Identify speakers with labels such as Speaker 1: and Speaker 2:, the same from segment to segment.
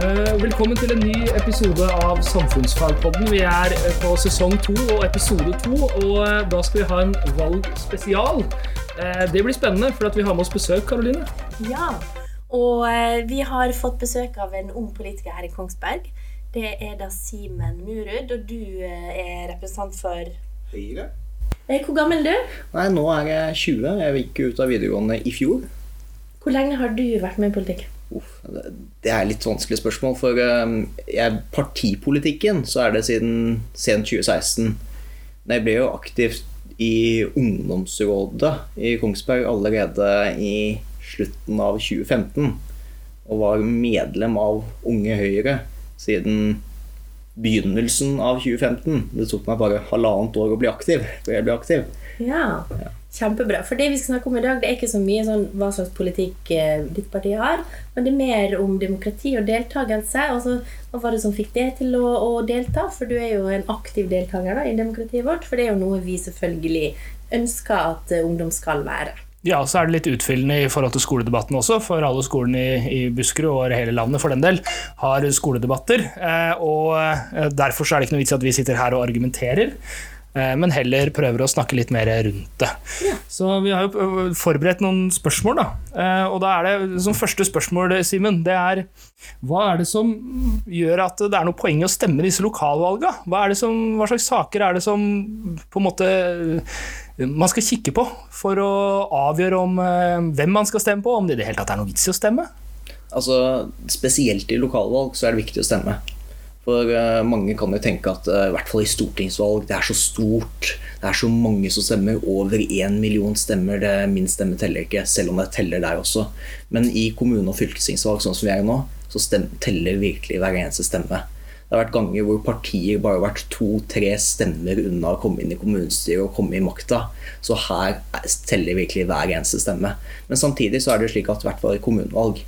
Speaker 1: Eh, Velkommen til en ny episode av Samfunnsfagpodden. Vi er eh, på sesong to og episode to, og eh, da skal vi ha en valgspesial. Eh, Det blir spennende, for at vi har med oss besøk, Karoline.
Speaker 2: Ja, og vi har fått besøk av en ung politiker her i Kongsberg. Det er da Simen Murud, og du er representant for
Speaker 3: Høyre?
Speaker 2: eh, Hvor gammel er du?
Speaker 3: Nei, nå er jeg 20. Jeg gikk ut av videregående i fjor.
Speaker 2: Hvor lenge har du vært med i politikk?
Speaker 3: Uff, det- er litt vanskelig spørsmål, for um, jeg, partipolitikken så er det siden sent 2016. Men jeg ble jo aktivt i ungdomsrådet i Kongsberg allerede i slutten av 2015. Og var medlem av Unge Høyre siden begynnelsen av 2015. Det tok meg bare halvannet år å bli aktiv før jeg ble aktiv.
Speaker 2: Ja, kjempebra. For det vi skal snakke om i dag, det er ikke så mye sånn hva slags politikk eh, ditt parti har, men det er mer om demokrati og deltakelse. Og så, hva var det som fikk deg til å, å delta? For du er jo en aktiv deltaker da, i demokratiet vårt, for det er jo noe vi selvfølgelig ønsker at eh, ungdom skal være.
Speaker 1: Ja, så er det litt utfyllende i forhold til skoledebatten også, for alle skolene i, i Buskerud og hele landet for den del har skoledebatter. Eh, og derfor er det ikke noe vits i at vi sitter her og argumenterer. Eh, Men heller prøver å snakke litt mer rundt det. Så vi har jo forberedt noen spørsmål. da. Eh, Og da er det som første spørsmål, Simen, det er hva er det som gjør at det er noe poeng i å stemme disse lokalvalga? Hva, er det som, hva slags saker er det som på en måte man skal kikke på for å avgjøre om hvem man skal stemme på, om det i det hele tatt er noe vits i å stemme?
Speaker 3: Altså, Spesielt i lokalvalg så er det viktig å stemme. For eh, mange kan jo tenke at eh, i hvert fall i stortingsvalg, det er så stort. Det er så mange som stemmer. Over én million stemmer. Det, min stemme teller ikke, selv om det teller der også. Men i kommune- og fylkestingsvalg, sånn som vi er nå, så stemmer, teller virkelig hver eneste stemme. Det har vært ganger hvor partier bare har vært to-tre stemmer unna å komme inn i kommunestyret og komme i makta. Så her er- teller virkelig hver eneste stemme. Men samtidig så er det slik at i hvert fall i kommunevalg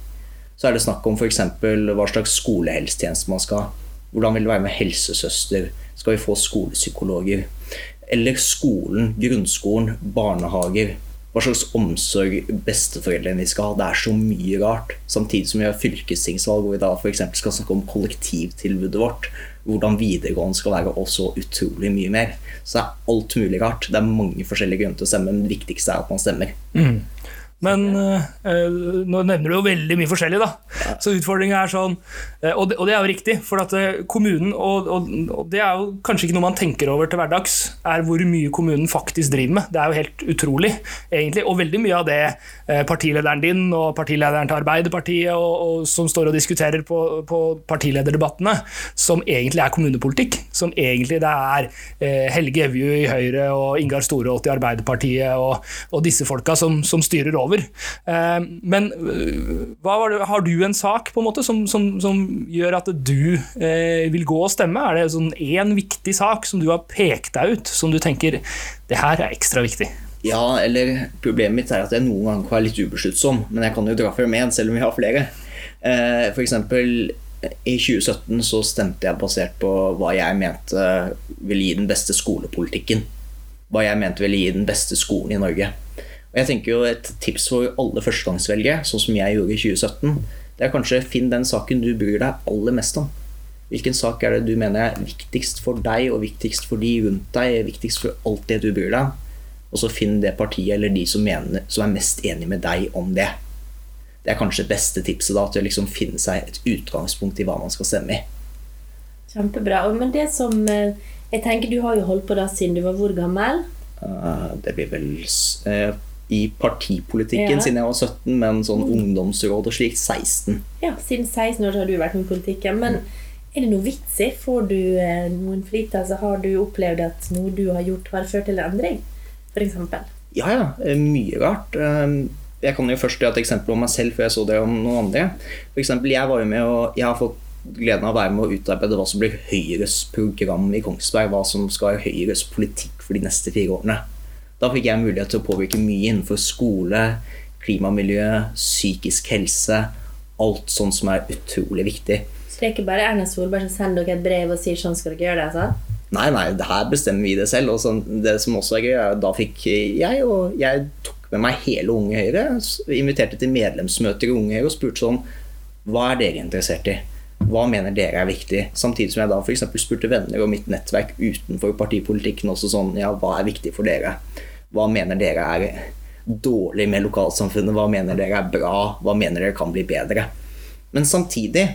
Speaker 3: så er det snakk om f.eks. hva slags skolehelsetjeneste man skal ha. Hvordan vil det være med helsesøster? Skal vi få skolepsykologer? Eller skolen, grunnskolen, barnehager. Hva slags omsorg besteforeldrene skal ha. Det er så mye rart. Samtidig som vi har fylkestingsvalg hvor vi da f.eks. skal snakke om kollektivtilbudet vårt. Hvordan videregående skal være, og så utrolig mye mer. Så det er alt mulig rart. Det er mange forskjellige grunner til å stemme, men det viktigste er at man stemmer.
Speaker 1: Men eh, nå nevner du jo veldig mye forskjellig, da. Så utfordringa er sånn eh, og, det, og det er jo riktig, for at eh, kommunen, og, og, og det er jo kanskje ikke noe man tenker over til hverdags, er hvor mye kommunen faktisk driver med. Det er jo helt utrolig, egentlig. Og veldig mye av det eh, partilederen din og partilederen til Arbeiderpartiet og, som står og diskuterer på, på partilederdebattene, som egentlig er kommunepolitikk. Som egentlig det er eh, Helge Evju i Høyre og Ingar Storholt i Arbeiderpartiet og disse folka som, som styrer over. Eh, men var det, har du en sak på en måte som, som, som gjør at du eh, vil gå og stemme? Er det sånn viktig sak som du har pekt deg ut, som du tenker det her er ekstra viktig?
Speaker 3: Ja, eller problemet mitt er at jeg noen ganger kan være litt ubesluttsom, men jeg kan jo dra frem én, selv om vi har flere. Eh, For eksempel i 2017 så stemte jeg basert på hva jeg mente ville gi den beste skolepolitikken. Hva jeg mente ville gi den beste skolen i Norge. Og jeg tenker jo Et tips for alle førstegangsvelgere, sånn som jeg gjorde i 2017, det er kanskje finn den saken du bryr deg aller mest om. Hvilken sak er det du mener er viktigst for deg og viktigst for de rundt deg? Viktigst for alt det du bryr deg om? Og så finn det partiet eller de som, mener, som er mest enig med deg om det. Det er kanskje det beste tipset da, til å liksom finne seg et utgangspunkt i hva man skal stemme i.
Speaker 2: Kjempebra. Men det som eh, Jeg tenker du har jo holdt på da siden du var hvor gammel?
Speaker 3: Eh, Det blir vel eh, i partipolitikken
Speaker 2: Ja.
Speaker 3: siden jeg var 17, men sånn ungdomsråd og slikt 16.
Speaker 2: Ja, siden 16 år har du vært med i politikken. Men er det noe vits i? Får du eh, noen flit? Altså, har du opplevd at noe du har gjort, har ført til en endring? For eksempel.
Speaker 3: Ja, ja. eh, Mye rart. Eh, Jeg kan jo først gjøre et eksempel om meg selv før jeg så det om noen andre. For eksempel, jeg var jo med og jeg har fått gleden av å være med å utarbeide hva som blir Høyres program i Kongsberg. Hva som skal være Høyres politikk for de neste fire årene. Da fikk jeg mulighet til å påvirke mye innenfor skole, klimamiljø, psykisk helse. Alt sånt som er utrolig viktig.
Speaker 2: Så det er ikke bare Erna Solberg som sender dere et brev og sier sånn skal dere gjøre det? altså?
Speaker 3: Nei, nei, det her bestemmer vi det selv. Og sånn, det som også er gøy, er at da fikk jeg og jeg tok med meg hele Unge Høyre, inviterte til medlemsmøter i Unge Høyre og spurte sånn Hva er dere interessert i? Hva mener dere er viktig? Samtidig som jeg da f.eks. spurte venner og mitt nettverk utenfor partipolitikken også sånn Ja, hva er viktig for dere? Hva mener dere er dårlig med lokalsamfunnet? Hva mener dere er bra? Hva mener dere kan bli bedre? Men samtidig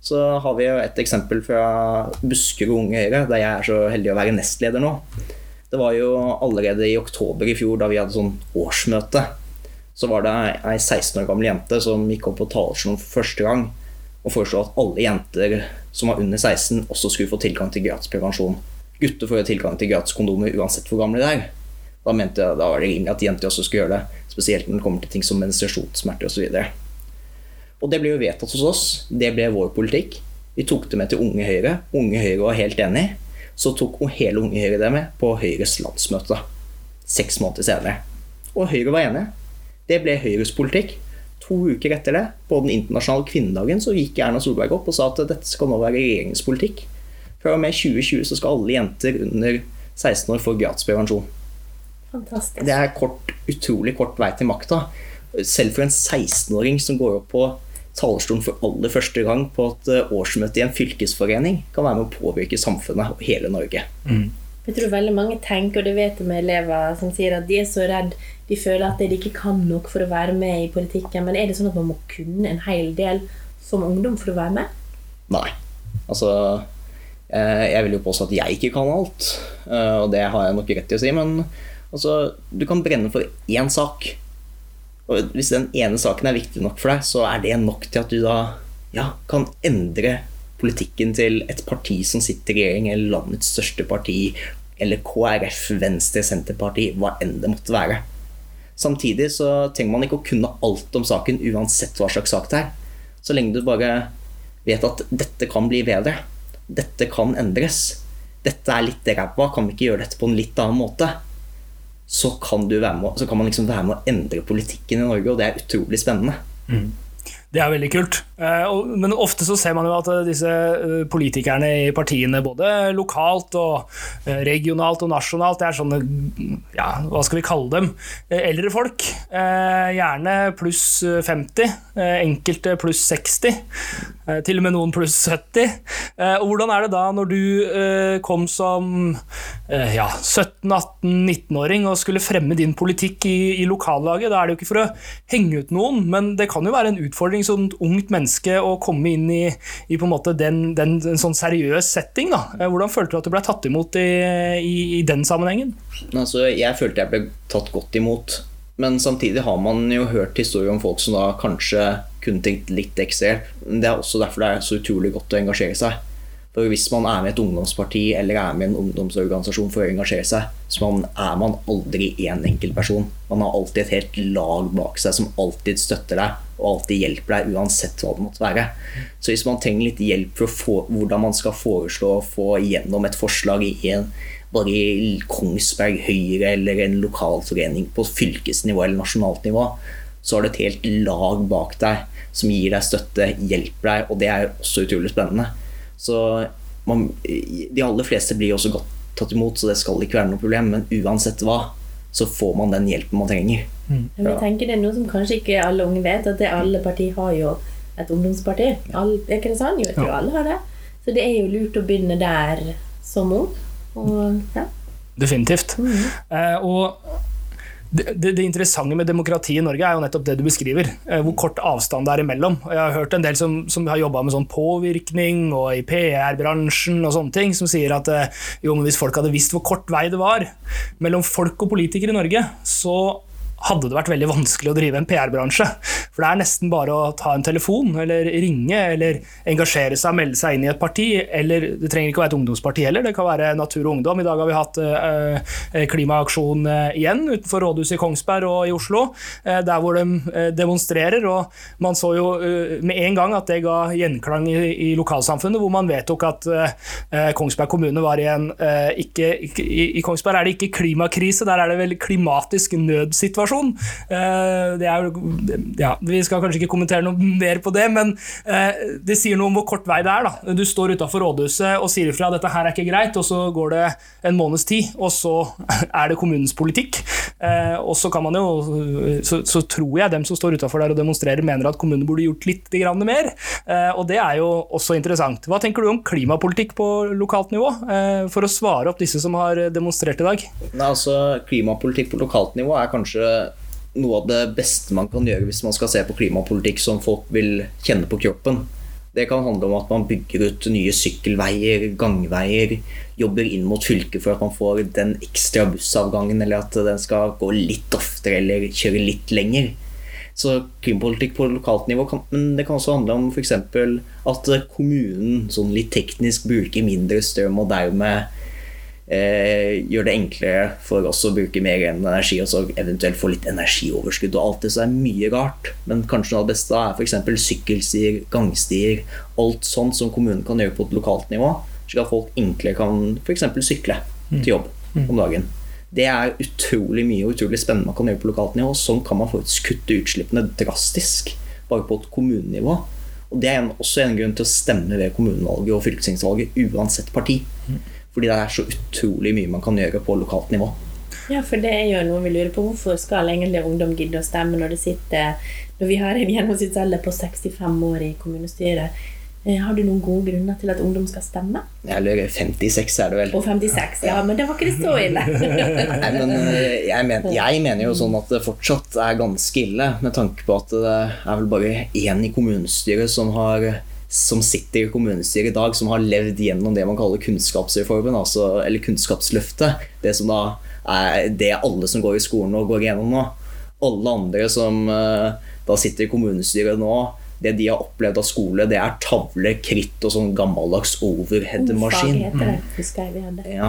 Speaker 3: så har vi jo et eksempel fra Buskerud Unge Høyre, der jeg er så heldig å være nestleder nå. Det var jo allerede i oktober i fjor, da vi hadde sånn årsmøte, så var det ei 16 år gammel jente som gikk opp på talerstolen for første gang og foreslo at alle jenter som var under 16, også skulle få tilgang til gratis prevensjon. Gutter får jo tilgang til gratis kondomer uansett hvor gamle de er. Da mente jeg da var det rimelig at jenter også skulle gjøre det, spesielt når det kommer til ting som menstruasjonssmerter osv. Og det ble jo vedtatt hos oss. Det ble vår politikk. Vi tok det med til Unge Høyre. Unge Høyre var helt enig. Så tok hele Unge Høyre det med på Høyres landsmøte seks måneder senere. Og Høyre var enig. Det ble Høyres politikk. To uker etter det, på den internasjonale kvinnedagen, så gikk Erna Solberg opp og sa at dette skal nå være regjeringens politikk. Fra og med 2020 så skal alle jenter under 16 år få gratis prevensjon.
Speaker 2: Fantastisk.
Speaker 3: Det er kort, utrolig kort vei til makta. Selv for en 16-åring som går opp på talerstolen for aller første gang på et eh, årsmøte i en fylkesforening, kan være med å påvirke samfunnet og hele Norge.
Speaker 1: Mm.
Speaker 2: Jeg tror veldig mange tenker, og det vet jeg med elever, som sier at de er så redd de føler at de ikke kan nok for å være med i politikken. Men er det sånn at man må kunne en hel del som ungdom for å være med?
Speaker 3: Nei. Altså eh, Jeg vil jo påstå at jeg ikke kan alt, eh, og det har jeg nok rett til å si, men altså, du kan brenne for én sak. Og hvis den ene saken er viktig nok for deg, så er det nok til at du da ja, kan endre politikken til et parti som sitter i regjering, eller landets største parti, eller KrF, Venstre, Senterparti, hva enn det måtte være. Samtidig så trenger man ikke å kunne alt om saken uansett hva slags sak det er. Så lenge du bare vet at dette kan bli bedre. Dette kan endres. Dette er litt ræva, kan vi ikke gjøre dette på en litt annen måte? Så kan, med, så kan man liksom være med å endre politikken i Norge, og det er utrolig spennende.
Speaker 1: Mm. Det er veldig kult. Eh, men ofte så ser man jo at eh, disse eh, politikerne i partiene, både lokalt og regionalt og nasjonalt, det er sånne ja, hva skal vi kalle dem? Eldre folk. Gjerne pluss 50. Enkelte pluss 60. Til og med noen pluss 70. Og hvordan er det da når du kom som ja, 17-18-19-åring og skulle fremme din politikk i, i lokallaget? Da er det jo ikke for å henge ut noen, men det kan jo være en utfordring som ungt menneske å komme inn i, i på en måte den, den, en sånn seriøs setting. Da. Hvordan følte du at du ble tatt imot i, i, i den sammenhengen?
Speaker 3: Altså, jeg følte jeg ble tatt godt imot. Men samtidig har man jo hørt historier om folk som da kanskje kunne tenkt litt ekstra. Det er også derfor det er så utrolig godt å engasjere seg. For Hvis man er med et ungdomsparti eller er med en ungdomsorganisasjon for å engasjere seg, så er man aldri én enkelt person. Man har alltid et helt lag bak seg som alltid støtter deg og alltid hjelper deg, uansett hva det måtte være. Så hvis man trenger litt hjelp for få, hvordan man skal foreslå å få igjennom et forslag i en, bare i Kongsberg Høyre eller en lokalforening på fylkesnivå eller nasjonalt nivå, så har du et helt lag bak deg som gir deg støtte, hjelper deg, og det er også utrolig spennende. Så man, de aller fleste blir også godt tatt imot, så det skal ikke være noe problem. Men uansett hva, så får man den hjelpen man trenger.
Speaker 2: Mm. Men jeg tenker Det er noe som kanskje ikke alle unge vet, at det alle partier har jo et ungdomsparti. All, er ikke det sånn? Jo, jeg tror alle har det. Så det er jo lurt å begynne der som ung. Og, ja.
Speaker 1: Definitivt. Mm. Eh, og det, det, interessante med demokrati i Norge er jo nettopp det du beskriver. Eh, hvor kort avstand det er imellom. Jeg har hørt en del som, som har jobba med sånn påvirkning og i PR-bransjen og sånne ting, som sier at eh, jo, men hvis folk hadde visst hvor kort vei det var mellom folk og politikere i Norge, så hadde det vært veldig vanskelig å drive en PR-bransje. For det er nesten bare å ta en telefon, eller ringe, eller engasjere seg, melde seg inn i et parti. Eller det trenger ikke å være et ungdomsparti heller, det kan være Natur og Ungdom. I dag har vi hatt øh, klimaaksjon uh, igjen utenfor rådhuset i Kongsberg og i Oslo, der hvor de demonstrerer. Og man så jo med en gang at det ga gjenklang i, i lokalsamfunnet, hvor man vedtok at Kongsberg kommune var i en ikke, ikke, i, I Kongsberg er det ikke klimakrise, der er det vel klimatisk nødsituasjon situasjon. Eh, er, ja, Vi skal kanskje ikke kommentere noe mer på det, men eh, det sier noe om hvor kort vei det er. da. Du står utafor rådhuset og sier ifra dette her er ikke greit, og så går det en måneds tid, og så er det kommunens politikk. Eh, og så kan man jo, så, så tror jeg dem som står utafor der og demonstrerer, mener at kommunen burde gjort litt mer. Og det er jo også interessant. Hva tenker du om klimapolitikk på lokalt nivå, for å svare opp disse som har demonstrert i dag?
Speaker 3: Nei, altså, Klimapolitikk på lokalt nivå er kanskje noe av det beste man kan gjøre hvis man skal se på klimapolitikk som folk vil kjenne på kroppen. Det kan handle om at man bygger ut nye sykkelveier, gangveier, jobber inn mot fylket for at man får den ekstra bussavgangen, eller at den skal gå litt oftere eller kjøre litt lenger. Så klimapolitikk på lokalt nivå kan, men det kan også handle om f.eks. at kommunen sånn litt teknisk bruker mindre strøm og dermed eh, gjør det enklere for oss å bruke mer energi og så eventuelt få litt energioverskudd. og Alt det så er mye rart, men kanskje noe av det beste er f.eks. sykkelstier, gangstier, alt sånt som kommunen kan gjøre på et lokalt nivå, slik at folk enklere kan f.eks. sykle til jobb om dagen. Det er utrolig mye og utrolig spennende man kan gjøre på lokalt nivå. Sånn kan man faktisk kutte utslippene drastisk, bare på et kommunenivå. Og Det er også en grunn til å stemme ved kommunevalget og fylkestingsvalget, uansett parti. Fordi det er så utrolig mye man kan gjøre på lokalt nivå.
Speaker 2: Ja, for det er jo noe vi lurer på. Hvorfor skal egentlig ungdom gidde å stemme når, det sitter, når vi har en gjennomsnittsalder på 65 år i kommunestyret? Eh, har du noen gode grunner til at ungdom skal stemme?
Speaker 3: Eller 56 er det vel.
Speaker 2: Og 56, ja, men det var ikke det så ille.
Speaker 3: Nei, men eh, jeg, men, jeg, mener jo sånn at det fortsatt er ganske ille, med tanke på at det er vel bare én i kommunestyret som har som sitter i kommunestyret i dag, som har levd gjennom det man kaller kunnskapsreformen, altså, eller Kunnskapsløftet. Det som da er det alle som går i skolen og går gjennom nå. Alle andre som uh, da sitter i kommunestyret nå, det de har opplevd av skole, det er tavle, kritt og sånn gammeldags overhead-maskin. Ja.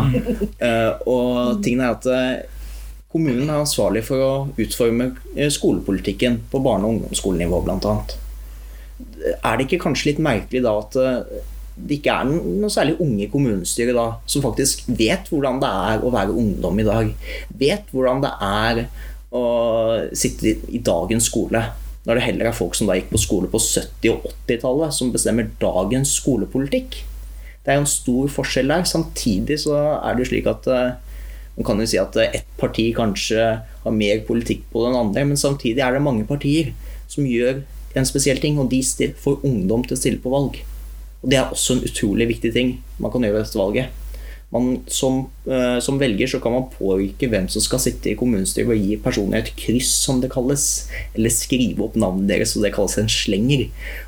Speaker 3: Uh, og tingen er at uh, kommunen er ansvarlig for å utforme skolepolitikken på barne- og ungdomsskolenivå, blant annet er det ikke kanskje litt merkelig da at eh, det ikke er noe særlig unge i kommunestyret da, som faktisk vet hvordan det er å være ungdom i dag. Vet hvordan det er å sitte i dagens skole. Når det heller er folk som da gikk på skole på 70- og 80-tallet, som bestemmer dagens skolepolitikk. Det er jo en stor forskjell der. Samtidig så er det jo slik at eh, man kan jo si at ett parti kanskje har mer politikk på den andre, men samtidig er det mange partier som gjør en spesiell ting, og de får ungdom til å stille på valg. Og Det er også en utrolig viktig ting man kan gjøre ved dette valget. Man, som, uh, som, velger så kan man påvirke hvem som skal sitte i kommunestyret og gi personer et kryss, som det kalles. Eller skrive opp navnet deres, og det kalles en slenger.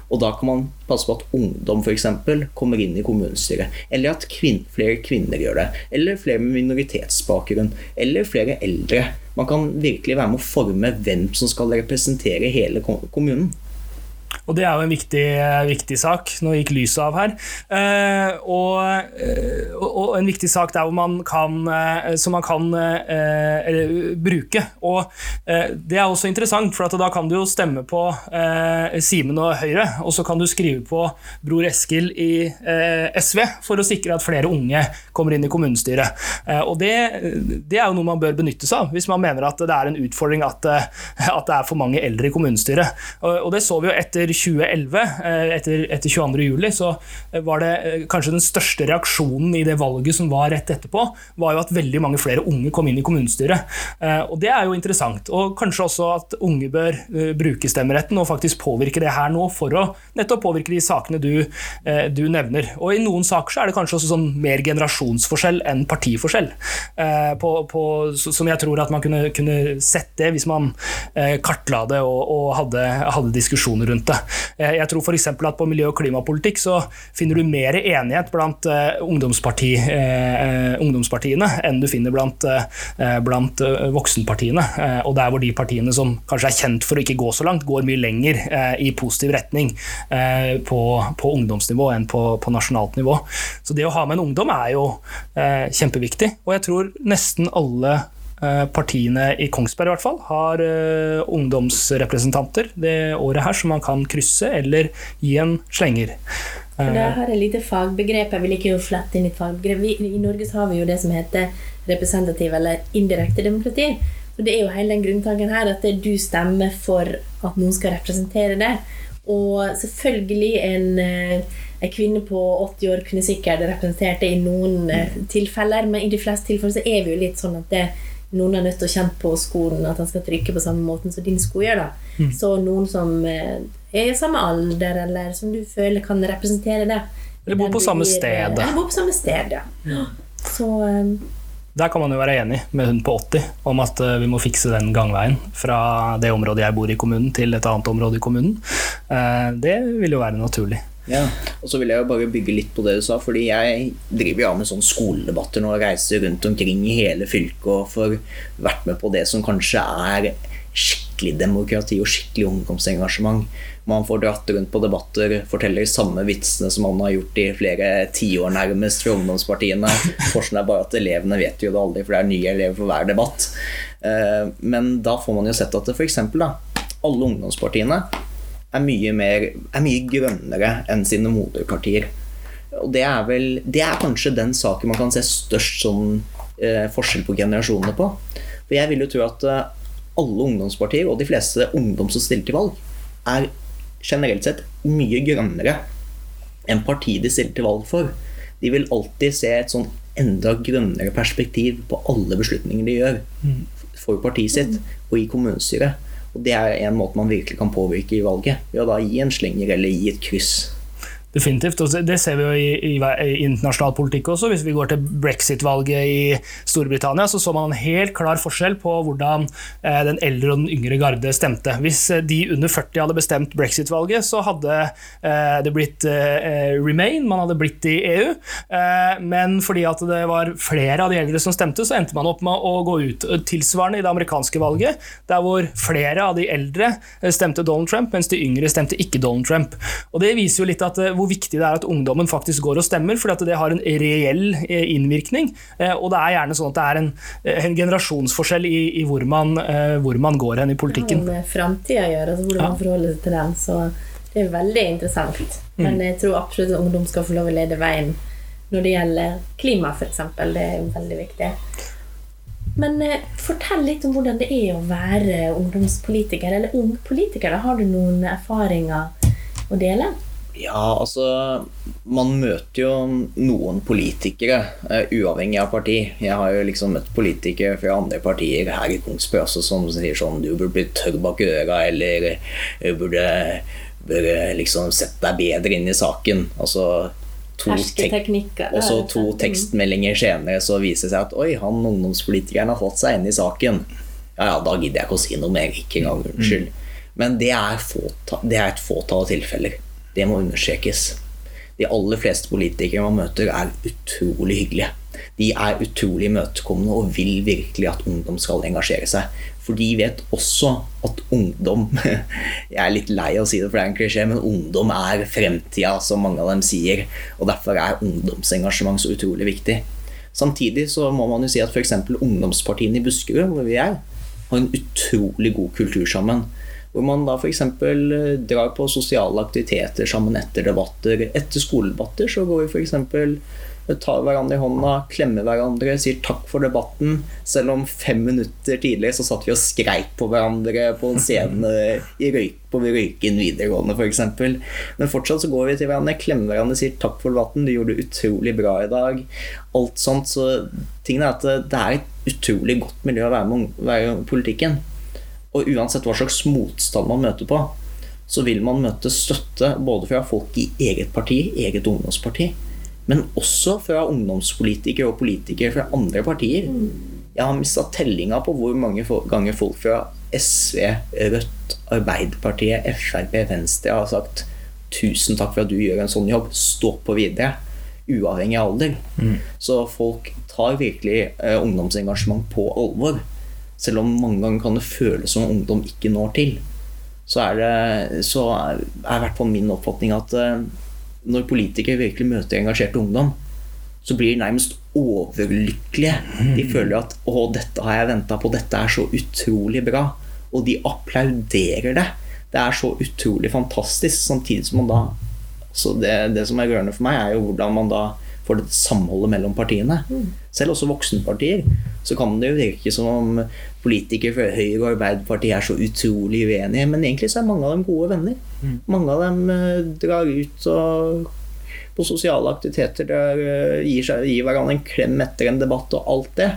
Speaker 3: Og da kan man passe på at ungdom f.eks. kommer inn i kommunestyret. Eller at kvin flere kvinner gjør det. Eller flere med minoritetsbakgrunn. Eller flere eldre. Man kan virkelig være med å forme hvem som skal representere hele kommunen.
Speaker 1: Og det er jo en viktig, viktig sak. Nå gikk lyset av her. Eh, og, eh, og, en viktig sak der man kan, eh, som man kan eh, bruke. Og eh, det er også interessant, for da kan du jo stemme på eh, Simen og Høyre, og så kan du skrive på Bror Eskil i SV for å sikre at flere unge kommer inn i kommunestyret. og det, det, er jo noe man bør benytte seg av, hvis man mener at det er en utfordring at, at det er for mange eldre i kommunestyret. Og, og det så vi jo etter 2011, eh, etter, etter 22.07, så eh, var det eh, kanskje den største reaksjonen i det valget som var rett etterpå, var jo at veldig mange flere unge kom inn i kommunestyret. Og det er jo interessant. Og kanskje også at unge bør bruke stemmeretten og faktisk påvirke det her nå for å nettopp påvirke de sakene du, du nevner. Og i noen saker så er det kanskje også sånn mer generasjonsforskjell enn partiforskjell. På, på, som jeg tror at man kunne, kunne sett det hvis man kartla det og, og hadde, hadde diskusjoner rundt det. Eh, jeg tror f.eks. at på miljø- og klimapolitikk så finner du mer enighet blant eh, ungdomsparti, eh, ungdomspartiene enn du finner blant, blant voksenpartiene. Og der hvor de partiene som kanskje er kjent for å ikke gå så langt, går mye lenger i positiv retning på, på ungdomsnivå enn på, på, nasjonalt nivå. Så det å ha med en ungdom er jo kjempeviktig. Og jeg tror nesten alle partiene i Kongsberg i hvert fall har uh, ungdomsrepresentanter det året her som man kan krysse eller gi en slenger.
Speaker 2: For da har et lite fagbegrep. Jeg vil ikke jo flette inn et fagbegrep. I Norge så har vi jo det som heter representativ eller indirekte demokrati. Og det er jo hele den grunntanken her at du stemmer for at noen skal representere det. Og selvfølgelig en, eh, en kvinne på 80 år kunne sikkert representert det i noen eh, tilfeller, men i de fleste tilfeller så er vi jo litt sånn at det, noen er nødt til å kjenne på skoen at han skal trykke på samme måten som din sko gjør. da. Så noen som eh, er i samme alder, eller som du føler kan representere det.
Speaker 1: Eller bor på samme
Speaker 2: eh,
Speaker 1: sted.
Speaker 2: Eller bor på samme sted, ja. Så eh,
Speaker 1: Der kan man jo være enig med hun på 80 om at vi må fikse den gangveien fra det området jeg bor i kommunen til et annet område i kommunen. Det vil jo være naturlig.
Speaker 3: Ja, og så vil jeg jo bare bygge litt på det du sa, fordi jeg driver jo av med sånne skoledebatter nå og reiser rundt omkring i hele fylket og får vært med på det som kanskje er skikkelig demokrati og skikkelig ungdomsengasjement. Man får dratt rundt på debatter, forteller samme vitsene som man har gjort i flere tiår nærmest fra ungdomspartiene. Forskjellen er bare at elevene vet jo det aldri, for det er nye elever for hver debatt. Eh, Men da får man jo sett at det f.eks. alle ungdomspartiene er mye, mer, er mye grønnere enn sine moderpartier. Og det er vel Det er kanskje den saken man kan se størst sånn, eh, forskjell på generasjonene på. For jeg vil jo tro at eh, alle ungdomspartier, og de fleste ungdom som stiller til valg, er generelt sett mye grønnere enn partiet de stiller til valg for. De vil alltid se et sånn enda grønnere perspektiv på alle beslutninger de gjør for partiet sitt og i kommunestyret. Og det er en måte man virkelig kan påvirke i valget, ved å da gi en slenger eller gi et kryss.
Speaker 1: Definitivt. og Det ser vi jo i, i, i internasjonal politikk også. Hvis vi går til brexit-valget i Storbritannia, så så man en helt klar forskjell på hvordan eh, den eldre og den yngre garde stemte. Hvis eh, de under 40 hadde bestemt brexit-valget, så hadde eh, det blitt eh, remain, man hadde blitt i EU. Eh, men fordi at det var flere av de eldre som stemte, så endte man opp med å gå ut. Tilsvarende i det amerikanske valget, der hvor flere av de eldre eh, stemte Donald Trump, mens de yngre stemte ikke Donald Trump. Og Det viser jo litt at hvor viktig det er at ungdommen faktisk går og stemmer, fordi det har en reell eh, innvirkning. Eh, Og det er gjerne sånn at det er en, eh, en generasjonsforskjell i, i hvor, man, hvor man går hen i
Speaker 2: det har
Speaker 1: politikken.
Speaker 2: med framtida å gjøre, altså hvordan man forholder seg til den. Så det er veldig interessant.
Speaker 1: Mm.
Speaker 2: Men jeg tror absolutt at ungdom skal få lov å lede veien når det gjelder klima, f.eks. Det er jo veldig viktig. Men fortell litt om hvordan det er å være ungdomspolitiker, eller ung politiker. Har du noen erfaringer å dele?
Speaker 3: Ja, altså Man møter jo noen politikere, uh, uavhengig av parti. Jeg har jo liksom møtt politikere fra andre partier her i Kongsberg også som sier sånn Du burde bli tørr bak øra, eller du burde, burde liksom sette deg bedre inn i saken. Altså to og så to
Speaker 2: slett.
Speaker 3: tekstmeldinger senere så viser det seg at oi, han ungdomspolitikeren har fått seg inn i saken. Ja, ja, da gidder jeg ikke å si noe mer. Ikke engang unnskyld. Men det er, få, det er et fåtall av tilfeller. Det må understrekes. De aller fleste politikere man møter, er utrolig hyggelige. De er utrolig imøtekommende og vil virkelig at ungdom skal engasjere seg. For de vet også at ungdom Jeg er litt lei av å si det, for det er en klisjé, men ungdom er fremtida, som mange av dem sier. Og derfor er ungdomsengasjement så utrolig viktig. Samtidig så må man jo si at f.eks. ungdomspartiene i Buskerud, hvor vi er, har en utrolig god kultur sammen. Hvor man da f.eks. drar på sosiale aktiviteter sammen etter debatter. Etter skoledebatter så går vi f.eks. tar hverandre i hånda, klemmer hverandre, sier takk for debatten. Selv om fem minutter tidligere så satt vi og skreik på hverandre på scenen i røyk, på Røyken videregående f.eks. Men fortsatt så går vi til hverandre, klemmer hverandre, sier takk for debatten, du gjorde det utrolig bra i dag. Alt sånt. Så tingen er at det er et utrolig godt miljø å være med i politikken. Og uansett hva slags motstand man møter på, så vil man møte støtte både fra folk i eget parti, eget ungdomsparti, men også fra ungdomspolitikere og politikere fra andre partier. Jeg har mista tellinga på hvor mange ganger folk fra SV, Rødt, Arbeiderpartiet, Frp, Venstre har sagt tusen takk for at du gjør en sånn jobb, stå på videre. Uavhengig av alder. Så folk tar virkelig eh, ungdomsengasjement på alvor. Selv om mange ganger kan det føles som ungdom ikke når til. Så er det så er, er i hvert fall min oppfatning at eh, når politikere virkelig møter engasjert ungdom, så blir de nærmest overlykkelige. De føler at 'Å, dette har jeg venta på. Dette er så utrolig bra.' Og de applauderer det. Det er så utrolig fantastisk, samtidig som man da så det, det som er rørende for meg, er jo hvordan man da for det samholdet mellom partiene. Selv også voksenpartier. Så kan det jo virke som om politikere fra Høyre og Arbeiderpartiet er så utrolig uenige, men egentlig så er mange av dem gode venner. Mange av dem eh, drar ut og på sosiale aktiviteter der eh, gir, seg, gir hverandre en klem etter en debatt og alt det.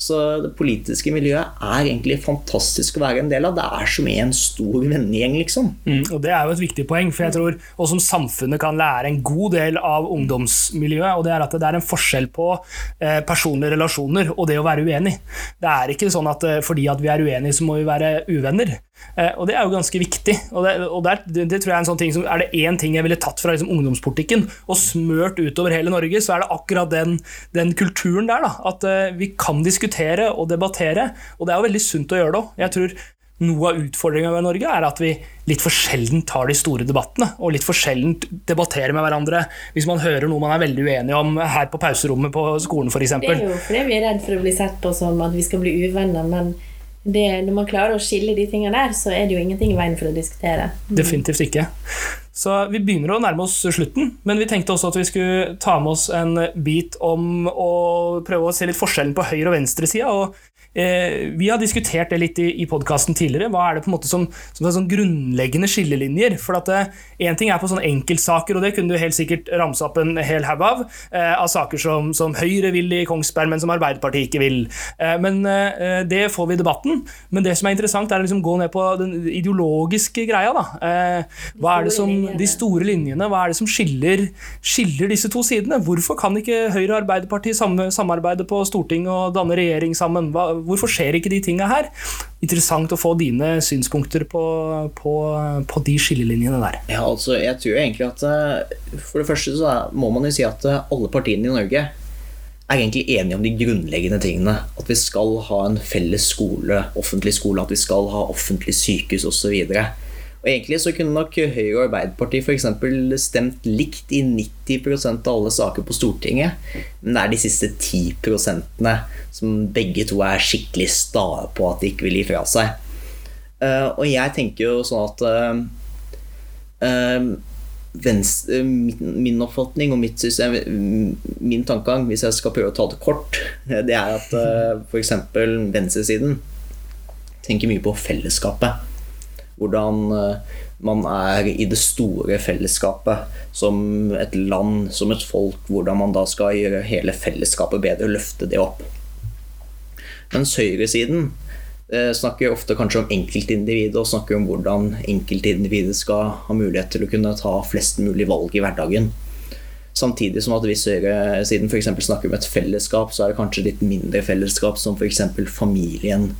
Speaker 3: Så det politiske miljøet er egentlig fantastisk å være en del av. Det er som en stor vennegjeng, liksom.
Speaker 1: Mm, og Det er jo et viktig poeng, for jeg tror også som samfunnet kan lære en god del av ungdomsmiljøet, og det er at det er en forskjell på eh, personlige relasjoner og det å være uenig. Det er ikke sånn at eh, fordi at vi er uenige, så må vi være uvenner. Eh, og det er jo ganske viktig. Og, det, og det, er, det, tror jeg Er en sånn ting som, er det én ting jeg ville tatt fra liksom, ungdomspolitikken og smørt utover hele Norge, så er det akkurat den, den kulturen der. Da, at uh, vi kan diskutere og debattere, og det er jo veldig sunt å gjøre det òg. Jeg tror noe av utfordringa ved Norge er at vi litt for sjelden tar de store debattene, og litt for sjelden debatterer med hverandre hvis man hører noe man er veldig uenig om her på pauserommet på skolen f.eks.
Speaker 2: Det er jo fordi vi er redd for å bli sett på som at vi skal bli uvenner, men det, når man klarer å skille de tingene der, så er det jo ingenting i veien for å diskutere.
Speaker 1: Definitivt ikke. Så vi begynner å nærme oss slutten, men vi tenkte også at vi skulle ta med oss en bit om å prøve å se litt forskjellen på høyre- og venstresida. Og Eh, vi har diskutert det litt i, i podkasten tidligere. Hva er det på en måte som, som er sånn grunnleggende skillelinjer? For at Én eh, ting er på sånne enkeltsaker, og det kunne du helt sikkert ramse opp en hel haug av. Eh, av saker som, som, Høyre vil i Kongsberg, men som Arbeiderpartiet ikke vil. Men det får vi i debatten. Men det som er interessant, er å liksom gå ned på den ideologiske greia. Da. Hva er det som, de store linjene, hva er det som skiller, skiller disse to sidene? Hvorfor kan ikke Høyre og Arbeiderpartiet samarbeide på Stortinget og danne regjering sammen? Hva, hvorfor skjer ikke de tinga her? Interessant å få dine synspunkter på, på, på, de skillelinjene der.
Speaker 3: Ja, altså, jeg tror egentlig at eh, For det første så må man jo si at eh, alle partiene i Norge er egentlig enige om de grunnleggende tingene. At vi skal ha en felles skole, offentlig skole, at vi skal ha offentlig sykehus osv. Og Egentlig så kunne nok Høyre og Arbeiderpartiet f.eks. stemt likt i 90% av alle saker på Stortinget, men det er de siste 10% som begge to er skikkelig sta på at de ikke vil gi fra seg. Uh, og jeg tenker jo sånn at uh, uh, venstre, min, oppfatning og mitt system, min tankegang, hvis jeg skal prøve å ta det kort, det er at uh, f.eks. venstresiden tenker mye på fellesskapet. Hvordan eh, man er i det store fellesskapet som et land, som et folk. Hvordan man da skal gjøre hele fellesskapet bedre løfte det opp. Mens høyresiden eh, snakker ofte kanskje om enkeltindividet og snakker om hvordan enkeltindividet skal ha mulighet til å kunne ta flest mulig valg i hverdagen. Samtidig som at hvis høyresiden f.eks. snakker om et fellesskap, så er det kanskje litt mindre fellesskap, som f.eks. familien,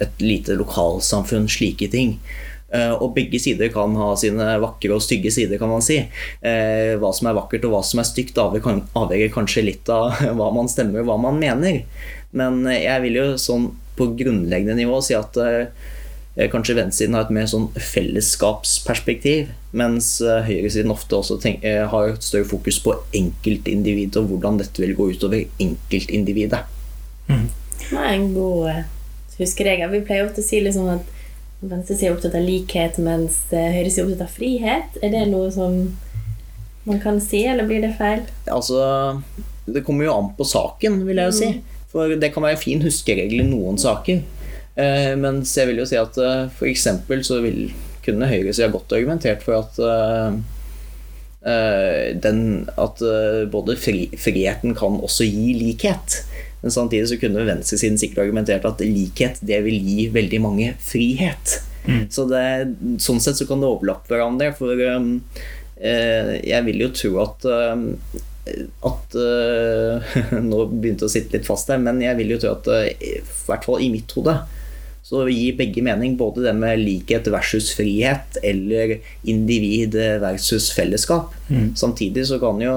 Speaker 3: et lite lokalsamfunn, slike ting. Eh, og begge sider kan ha sine vakre og stygge sider, kan man si. Eh, hva som er vakkert og hva som er stygt, avhenger kanskje litt av hva man stemmer og hva man mener. Men jeg vil jo sånn på grunnleggende nivå si at eh, kanskje venstresiden har et mer sånn fellesskapsperspektiv, mens høyresiden ofte også tenker, har et større fokus på enkeltindividet og hvordan dette vil gå utover enkeltindividet.
Speaker 2: Mm. Det er en god huskeregel. Vi pleier ofte å si liksom at Venstresida er opptatt av likhet, mens eh, høyresida er opptatt av frihet. Er det noe som man kan si, eller blir det feil?
Speaker 3: Altså, Det kommer jo an på saken, vil jeg jo si. Mm. For det kan være en fin huskeregel i noen saker. Eh, mens jeg vil jo si at eh, f.eks. så vil, kunne høyresida godt argumentert for at eh, eh den, at både fri, friheten kan også gi likhet. Men samtidig så kunne venstresiden sikkert argumentert at likhet det vil gi veldig mange frihet. Mm. Så det, sånn sett så kan det overlappe hverandre. For um, eh, jeg vil jo tro at um, at uh, Nå begynte jeg å sitte litt fast her, men jeg vil jo tro at uh, i hvert fall i mitt hode så gir begge mening. Både det med likhet versus frihet, eller individ versus fellesskap. Mm. Samtidig så kan jo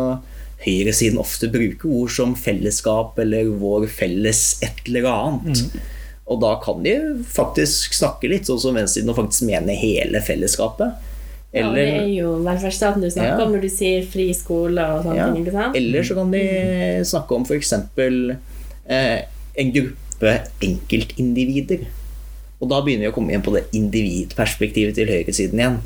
Speaker 3: høyresiden ofte bruker ord som fellesskap eller vår felles et eller annet. Mm. Og da kan de faktisk snakke litt sånn som venstresiden og faktisk mene hele fellesskapet.
Speaker 2: Eller, ja, det er jo velferdsstaten du snakker ja. om når du sier fri skole og sånne ja. ting. ikke sant?
Speaker 3: Eller så kan de snakke om f.eks. Eh, en gruppe enkeltindivider. Og da begynner vi å komme inn på det individperspektivet til høyresiden igjen.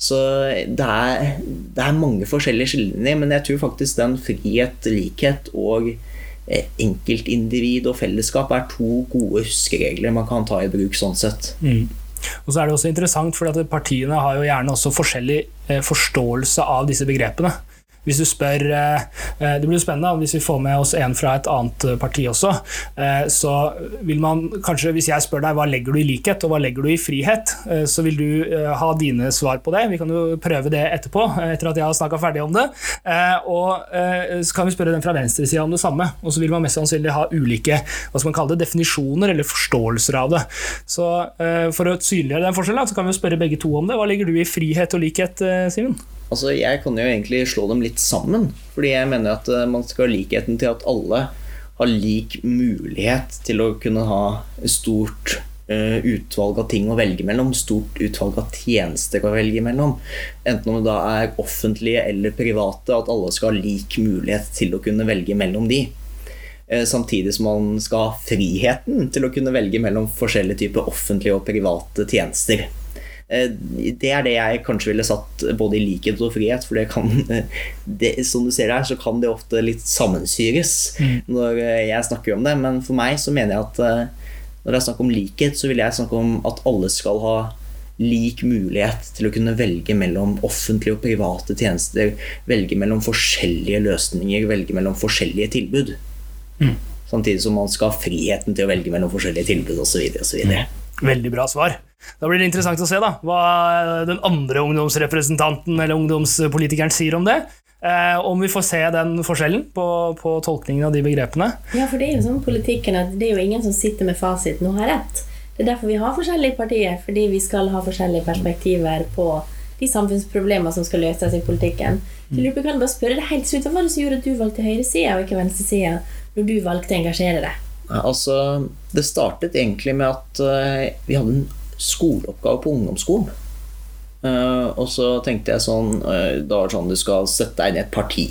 Speaker 3: Så det er, det er mange forskjellige skillelinjer, men jeg tror faktisk den frihet, likhet og eh, enkeltindivid og fellesskap er to gode huskeregler man kan ta i bruk sånn sett.
Speaker 1: Mm. Og så er det også interessant, for Partiene har jo gjerne også forskjellig eh, forståelse av disse begrepene. Hvis du spør eh, eh, Det blir spennende hvis vi får med oss en fra et annet eh, parti også. Så vil man kanskje, hvis jeg spør deg hva legger du i likhet og hva legger du i frihet, så vil du ha dine svar på det. Vi kan jo prøve det etterpå, etter at jeg har snakka ferdig om det. Og så kan vi spørre den fra venstresida om det samme. Og så vil man mest sannsynlig ha ulike hva skal man kalle det, definisjoner eller forståelser av det. Så for å synliggjøre den forskjellen, så kan vi jo spørre begge to om det. Hva legger du i frihet og likhet, Simen?
Speaker 3: Altså, Jeg kan jo egentlig slå dem litt sammen. Fordi jeg mener at eh, man skal ha likheten til at alle har lik mulighet til å kunne ha stort uh, utvalg av ting å velge mellom. Stort utvalg av tjenester å velge mellom. Enten om det da er offentlige eller private. At alle skal ha lik mulighet til å kunne velge mellom de. Uh, samtidig som man skal ha friheten til å kunne velge mellom forskjellige typer offentlige og private tjenester. Eh, det er det jeg kanskje ville satt både i likhet og frihet. For det kan, det, som du ser her, så kan det ofte litt sammensyres mm. når eh, jeg snakker om det. Men for meg så mener jeg at eh, når det er snakk om likhet, så vil jeg snakke om at alle skal ha lik mulighet til å kunne velge mellom offentlige og private tjenester. Velge mellom forskjellige løsninger, velge mellom forskjellige tilbud. Mm. Samtidig som man skal ha friheten til å velge mellom forskjellige tilbud osv.
Speaker 1: Veldig bra svar. Da blir det interessant å se da, hva den andre ungdomsrepresentanten eller ungdomspolitikeren sier om det. Eh, om vi får se den forskjellen på, på, tolkningen av de begrepene.
Speaker 2: Ja, for det er jo sånn politikken at det er jo ingen som sitter med fasiten og har rett. Det er derfor vi har forskjellige partier, fordi vi skal ha forskjellige perspektiver på de samfunnsproblemer som skal løses i politikken. Så jeg kan bare spørre deg helt slutt, Hva var det som gjorde at du valgte høyresida og ikke venstresida når du valgte å engasjere deg?
Speaker 3: Altså, det startet egentlig med at uh, vi hadde en skoleoppgave på ungdomsskolen. Uh, og så tenkte jeg sånn uh, Da var det sånn du skal sette deg inn i et parti.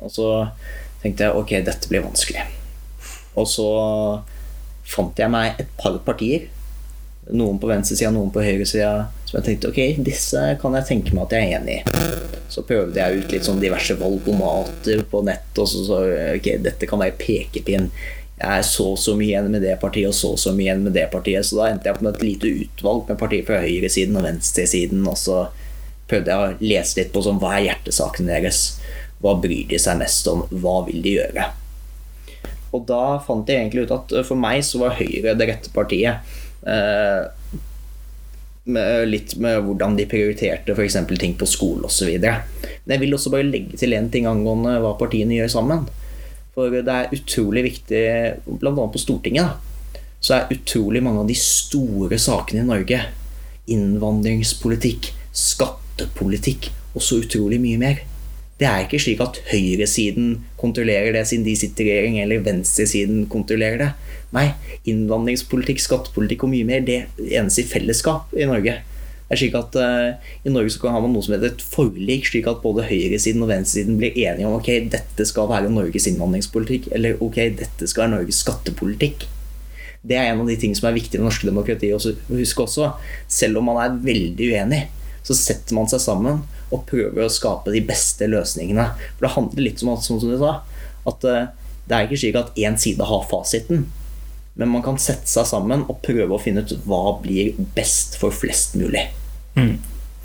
Speaker 3: Og så tenkte jeg ok, dette blir vanskelig. Og så fant jeg meg et par partier. Noen på venstresida, noen på høyresida. Som jeg tenkte ok, disse kan jeg tenke meg at jeg er enig i. Så prøvde jeg ut litt sånn diverse valgomater på nett. Og så så ok, dette kan være pekepinn jeg er så så mye igjen med det partiet og så så mye igjen med det partiet. Så da endte jeg opp med et lite utvalg med partier fra høyresiden og venstresiden. Og så prøvde jeg å lese litt på sånn, hva er hjertesaken deres. Hva bryr de seg mest om? Hva vil de gjøre? Og da fant jeg egentlig ut at for meg så var Høyre det rette partiet. Eh, med litt med hvordan de prioriterte f.eks. ting på skole osv. Men jeg vil også bare legge til én ting angående hva partiene gjør sammen. For det er utrolig viktig, bl.a. på Stortinget, da, så er utrolig mange av de store sakene i Norge innvandringspolitikk, skattepolitikk og så utrolig mye mer. Det er ikke slik at høyresiden kontrollerer det siden de sitter i regjering, eller venstresiden kontrollerer det. Nei, innvandringspolitikk, skattepolitikk og mye mer, det enes i fellesskap i Norge. Det er slik at uh, I Norge så har man noe som heter et forlik, slik at både høyresiden og venstresiden blir enige om ok, dette skal være Norges innvandringspolitikk, eller ok, dette skal være Norges skattepolitikk. Det er en av de tingene som er viktig i det norske demokratiet å huske også. Selv om man er veldig uenig, så setter man seg sammen og prøver å skape de beste løsningene. For det handler litt om, som du sa, at uh, det er ikke slik at én side har fasiten. Men man kan sette seg sammen og prøve å finne ut hva blir best for flest mulig. Mm.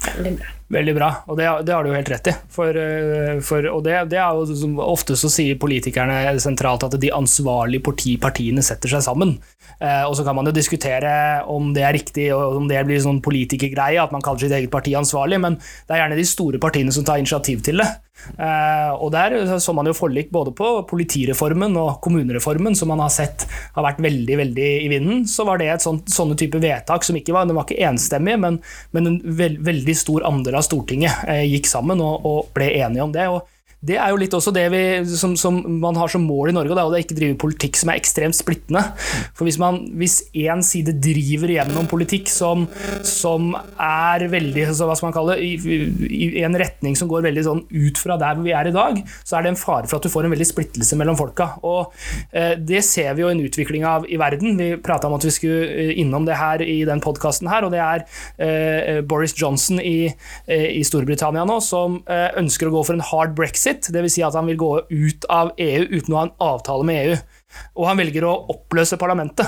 Speaker 1: Veldig bra. Veldig bra, og det, det, har du jo helt rett i. For, eh, for, og det, det, er jo Ofte så sier politikerne sentralt at de ansvarlige partiene setter seg sammen. Eh, og så kan man jo diskutere om det er riktig, og om det blir sånn politikergreie, at man kaller sitt eget parti ansvarlig, men det er gjerne de store partiene som tar initiativ til det. Eh, og der så man jo forlik både på politireformen og kommunereformen, som man har sett har vært veldig veldig i vinden. Så var det et sånt, sånne type vedtak som ikke var, det var ikke enstemmig, men, men en veld, veldig stor andel av Stortinget eh, gikk sammen og, og, ble enige om det. og det er jo litt også det vi, som, som man har som mål i Norge, og det er å ikke drive politikk som er ekstremt splittende. For hvis, man, hvis side driver gjennom politikk som, som er veldig så hva skal man kalle det, i, i, en retning som går veldig sånn ut fra der vi er i dag, så er det en fare for at du får en veldig splittelse mellom folka. Og eh, Det ser vi jo en utvikling av i verden. Vi prata om at vi skulle eh, innom det her i den podkasten her, og det er eh, Boris Johnson i, eh, i Storbritannia nå som eh, ønsker å gå for en hard brexit, dvs. Si at han vil gå ut av EU uten å ha en avtale med EU. Og han velger å oppløse parlamentet.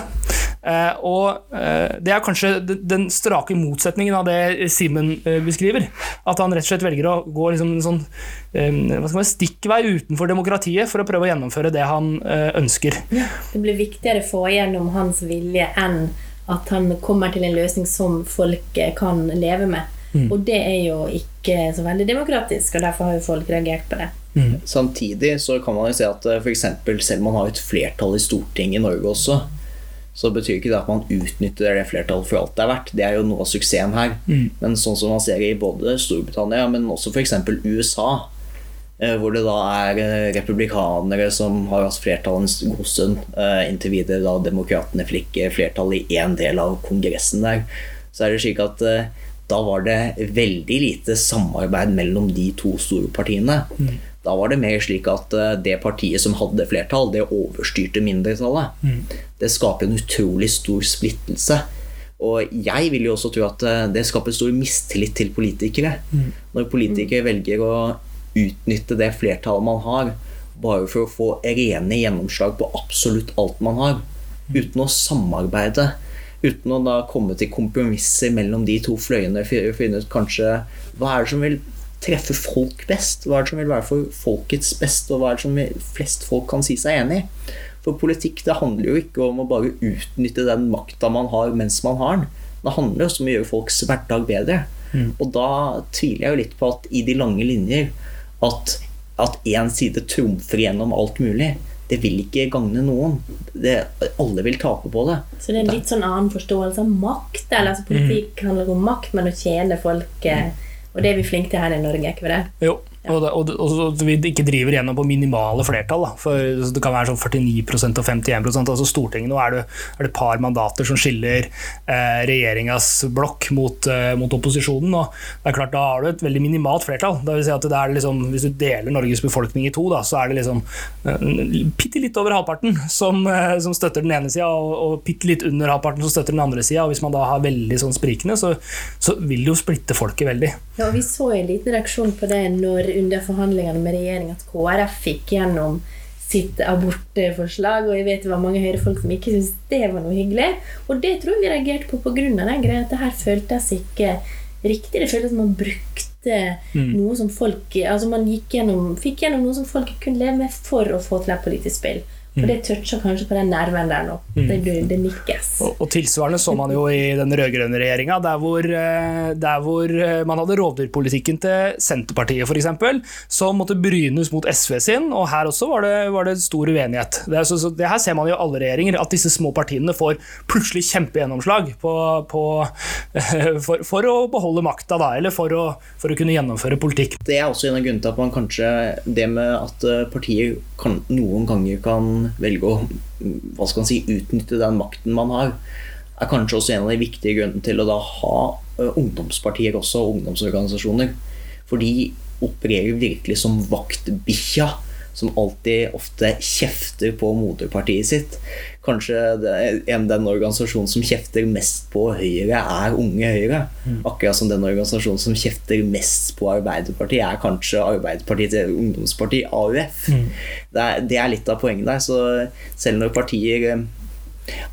Speaker 1: Eh, og eh, Det er kanskje den strake motsetningen av det Simen eh, beskriver. At han rett og slett velger å gå liksom en sånn stikkvei utenfor demokratiet for å prøve å gjennomføre det han ønsker.
Speaker 2: Det blir viktigere å få gjennom hans vilje enn at han kommer til en løsning som folk kan leve med. Mm. Og det er jo ikke så veldig demokratisk, og derfor har jo folk reagert på det.
Speaker 3: Mm. Samtidig så kan man jo se at f.eks. selv om man har et flertall i Stortinget i Norge også, så betyr ikke det at man utnytter det flertallet for alt det er verdt. Det er jo noe av suksessen her. Mm. Men sånn som man ser i både Storbritannia, men også f.eks. USA, eh, hvor det da er eh, republikanere som har hatt flertall en god stund, eh, inntil videre da demokratene fikk flertall i én del av kongressen der, så er det slik at da var det veldig lite samarbeid mellom de to store partiene. Mm. Da var det mer slik at eh, det partiet som hadde flertall, det overstyrte mindretallet. Mm. Det skaper en utrolig stor splittelse. Og jeg vil jo også tro at eh, det skaper stor mistillit til politikere. Mm. Når politikere velger å utnytte det flertallet man har, bare for å få rene gjennomslag på absolutt alt man har, mm. uten å samarbeide. Uten å da komme til kompromisser mellom de to fløyene og finne ut kanskje hva er det som vil treffe folk best? Hva er det som vil være for folkets beste, og hva er det som flest folk kan si seg enig i? For politikk det handler jo ikke om å bare utnytte den makta man har mens man har den. Det handler også om å gjøre folks hverdag bedre. Mm. Og da tviler jeg jo litt på at i de lange linjer at én side trumfer gjennom alt mulig, det vil ikke gagne noen. Det, alle vil tape på det.
Speaker 2: Så det er en litt sånn annen forståelse av makt? Eller altså Politikk mm. handler om makt, men å tjene folket mm. Og det er vi flinke til her i Norge, ikke vi det?
Speaker 1: Jo. Og, det, og, og, og, vi ikke driver gjennom på minimale flertall. Da. For Det kan være sånn 49% og 51% altså Stortinget nå er det, er det et par mandater som skiller eh, regjeringas blokk mot, eh, mot, opposisjonen. og det er klart Da har du et veldig minimalt flertall. Det vil si at det er liksom, Hvis du deler Norges befolkning i to, da, så er det liksom eh, bitte litt over halvparten som, eh, som støtter den ene sida, og, og bitte litt under halvparten som støtter den andre sida. Hvis man da har veldig sånn sprikende, så, så vil det jo splitte folket veldig.
Speaker 2: Ja, og Vi så en liten reaksjon på det når under forhandlingene med regjeringen at KrF fikk gjennom sitt abortforslag, og jeg vet det var mange høyrefolk som ikke syntes det var noe hyggelig. Og det tror jeg vi reagerte på pga. den greia at det her føltes ikke riktig. Det føltes som man brukte mm. noe som folk Altså man gjennom, fikk gjennom noe som folk kunne leve med for å få til et politisk spill. Og det toucher kanskje på den nerven der nå. Mm. Det, det nikkes.
Speaker 1: Og, og, tilsvarende så man jo i den rød-grønne regjeringa, der, eh, der, hvor eh, man hadde rovdyrpolitikken til Senterpartiet f.eks., som måtte brynes mot SV sin, og her også var det, var det stor uenighet. Det, så, så, det, her ser man jo i alle regjeringer, at disse små partiene får plutselig kjempegjennomslag på, på, for, for, å beholde makta, da, eller for å, for å, kunne gjennomføre politikk.
Speaker 3: Det er også en av grunnene til at man kanskje Det med at partiet kan, noen ganger kan velge å hva skal man si, utnytte den makten man har, er kanskje også en av de viktige grunnene til å da ha ungdomspartier også, og ungdomsorganisasjoner. For de opererer virkelig som vaktbikkja som alltid ofte kjefter på moderpartiet sitt. Kanskje en, den organisasjonen som kjefter mest på Høyre, er Unge Høyre. Mm. Akkurat som den organisasjonen som kjefter mest på Arbeiderpartiet, er kanskje Arbeiderpartiets ungdomsparti, AUF. Mm. Det, er, det, er, litt av poenget der. Så selv når partier eh,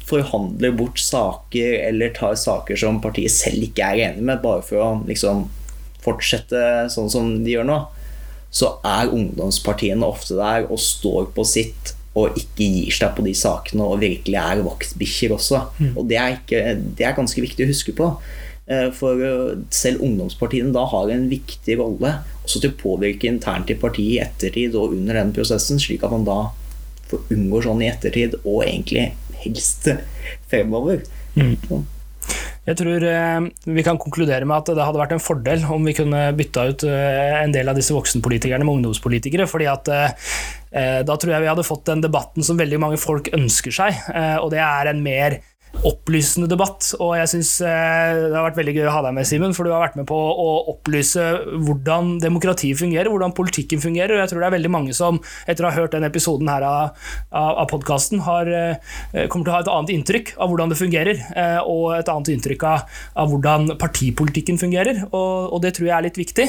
Speaker 3: forhandler bort saker eller tar saker som partiet selv ikke er enig med, bare for å liksom fortsette sånn som de gjør nå, så er ungdomspartiene ofte der og står på sitt og ikke gir seg på de sakene og virkelig er vaktbikkjer også. Mm. Og det er, ikke, det er, ganske viktig å huske på. Eh, for eh, selv ungdomspartiene da har en viktig rolle også til å påvirke internt i partiet i ettertid og under den prosessen, slik at man da unngår sånn i ettertid og egentlig helst fremover. Mm.
Speaker 1: Jeg tror eh, vi kan konkludere med at det hadde vært en fordel om vi kunne bytta ut eh, en del av disse voksenpolitikerne med ungdomspolitikere. fordi at eh, da tror jeg vi hadde fått den debatten som veldig mange folk ønsker seg. Og det er en mer opplysende debatt. Og jeg syns eh, det har vært veldig gøy å ha deg med, Simen, for du har vært med på å opplyse hvordan demokratiet fungerer, hvordan politikken fungerer. Og jeg tror det er veldig mange som, etter å ha hørt den episoden her av, av, av podkasten, eh, kommer til å ha et annet inntrykk av hvordan det fungerer, eh, og et annet inntrykk av, av hvordan partipolitikken fungerer. Og, og, det tror jeg er litt viktig.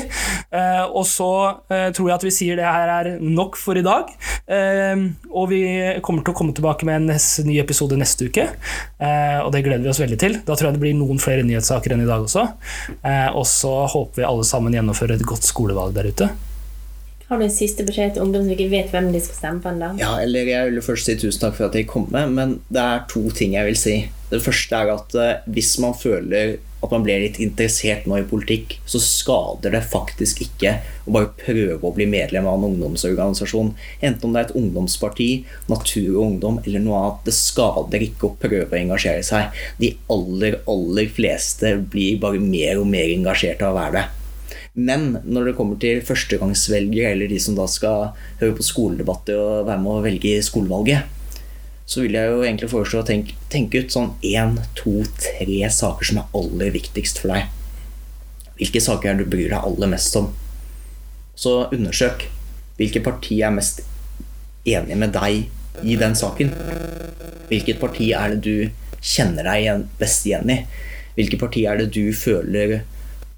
Speaker 1: Og så tror jeg at vi sier det her er nok for i dag. Og vi kommer til å komme tilbake med en ny episode neste uke. Eh, og det gleder vi oss veldig til. Da tror jeg det blir noen flere nyhetssaker enn i dag også. Eh, og så håper vi alle sammen gjennomfører et godt skolevalg der ute.
Speaker 2: Har du en siste beskjed til ungdom som ikke vet hvem de skal stemme på? ennå?
Speaker 3: Ja, eller Jeg vil først si tusen takk for at jeg kom med, men det er to ting jeg vil si. Det første er at eh, hvis man føler at man blir litt interessert nå i politikk, så skader det faktisk ikke å bare prøve å bli medlem av en ungdomsorganisasjon. Enten om det er et ungdomsparti, Natur og Ungdom eller noe annet. Det skader ikke å prøve å engasjere seg. De aller, aller fleste blir bare mer og mer engasjert av å være det. Men når det kommer til førstegangsvelgere, eller de som da skal høre på skoledebatter og være med å velge skolevalget, så vil jeg jo egentlig foreslå å tenke, tenke ut sånn én, to, tre saker som er aller viktigst for deg. Hvilke saker er det du bryr deg aller mest om? Så undersøk hvilket parti er mest enig med deg i den saken. Hvilket parti er det du kjenner deg best igjen i? Hvilket parti er det du føler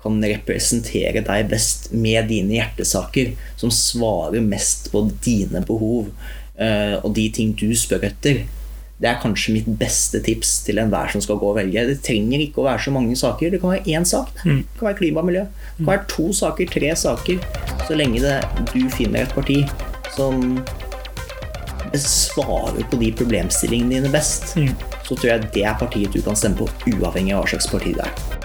Speaker 3: kan representere deg best med dine hjertesaker, som svarer mest på dine behov Eh, og de ting du spør etter, det er kanskje mitt beste tips til enhver som skal gå og velge. Det trenger ikke å være så mange saker. Det kan være én sak. Mm. Det kan være klima og miljø. Det kan være to saker, tre saker. Så lenge det, du finner et parti som svarer på de problemstillingene dine best, mm. så tror jeg det er partiet du kan stemme på, uavhengig av hva slags parti det er.